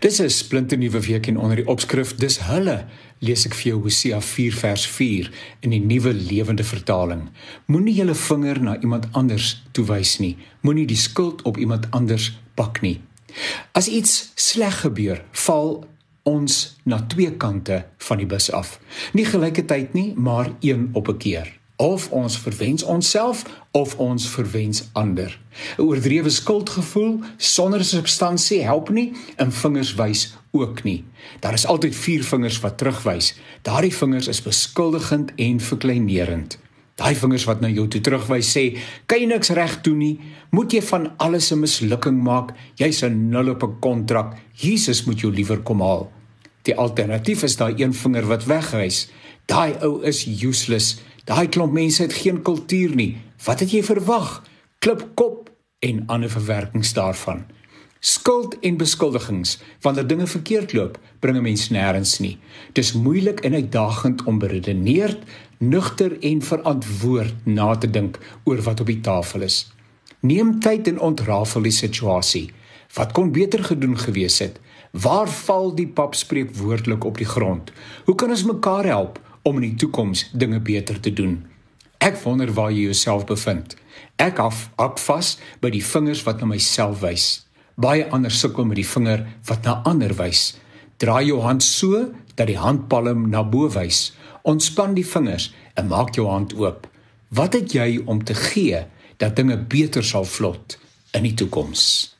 Dis 'n splinternuwe week en onder die opskrif dis hulle lees ek vir jou Hosea 4 vers 4 in die nuwe lewende vertaling. Moenie julle vinger na iemand anders toewys nie. Moenie die skuld op iemand anders pak nie. As iets sleg gebeur, val ons na twee kante van die bus af. Nie gelyketyd nie, maar een op 'n keer of ons verwens onsself of ons verwens ander. 'n Oordrewe skuldgevoel sonder substansie help nie en vingers wys ook nie. Daar is altyd vier vingers wat terugwys. Daardie vingers is beskuldigend en verkleinerend. Daai vingers wat na jou toe terugwys sê, "Kan jy niks reg doen nie? Moet jy van alles 'n mislukking maak? Jy's 'n nul op 'n kontrak. Jesus moet jou liewer kom haal." Die alternatief is daai een vinger wat wegwys. Daai ou is useless. Daai klomp mense het geen kultuur nie. Wat het jy verwag? Klip kop en ander verwerkings daarvan. Skuld en beskuldigings wanneer dinge verkeerd loop, bring 'n mens nêrens nie. Dis moeilik en uitdagend om beredeneerd, nugter en verantwoord na te dink oor wat op die tafel is. Neem tyd en ontrafel die situasie. Wat kon beter gedoen gewees het? Waar val die pap spreek woordelik op die grond? Hoe kan ons mekaar help? Om in die toekoms dinge beter te doen. Ek wonder waar jy jouself bevind. Ek af ak vas by die vingers wat na myself wys. Baie ander sukkel met die vinger wat na ander wys. Draai jou hand so dat die handpalm na bo wys. Ontspan die vingers en maak jou hand oop. Wat het jy om te gee dat dinge beter sal vlot in die toekoms?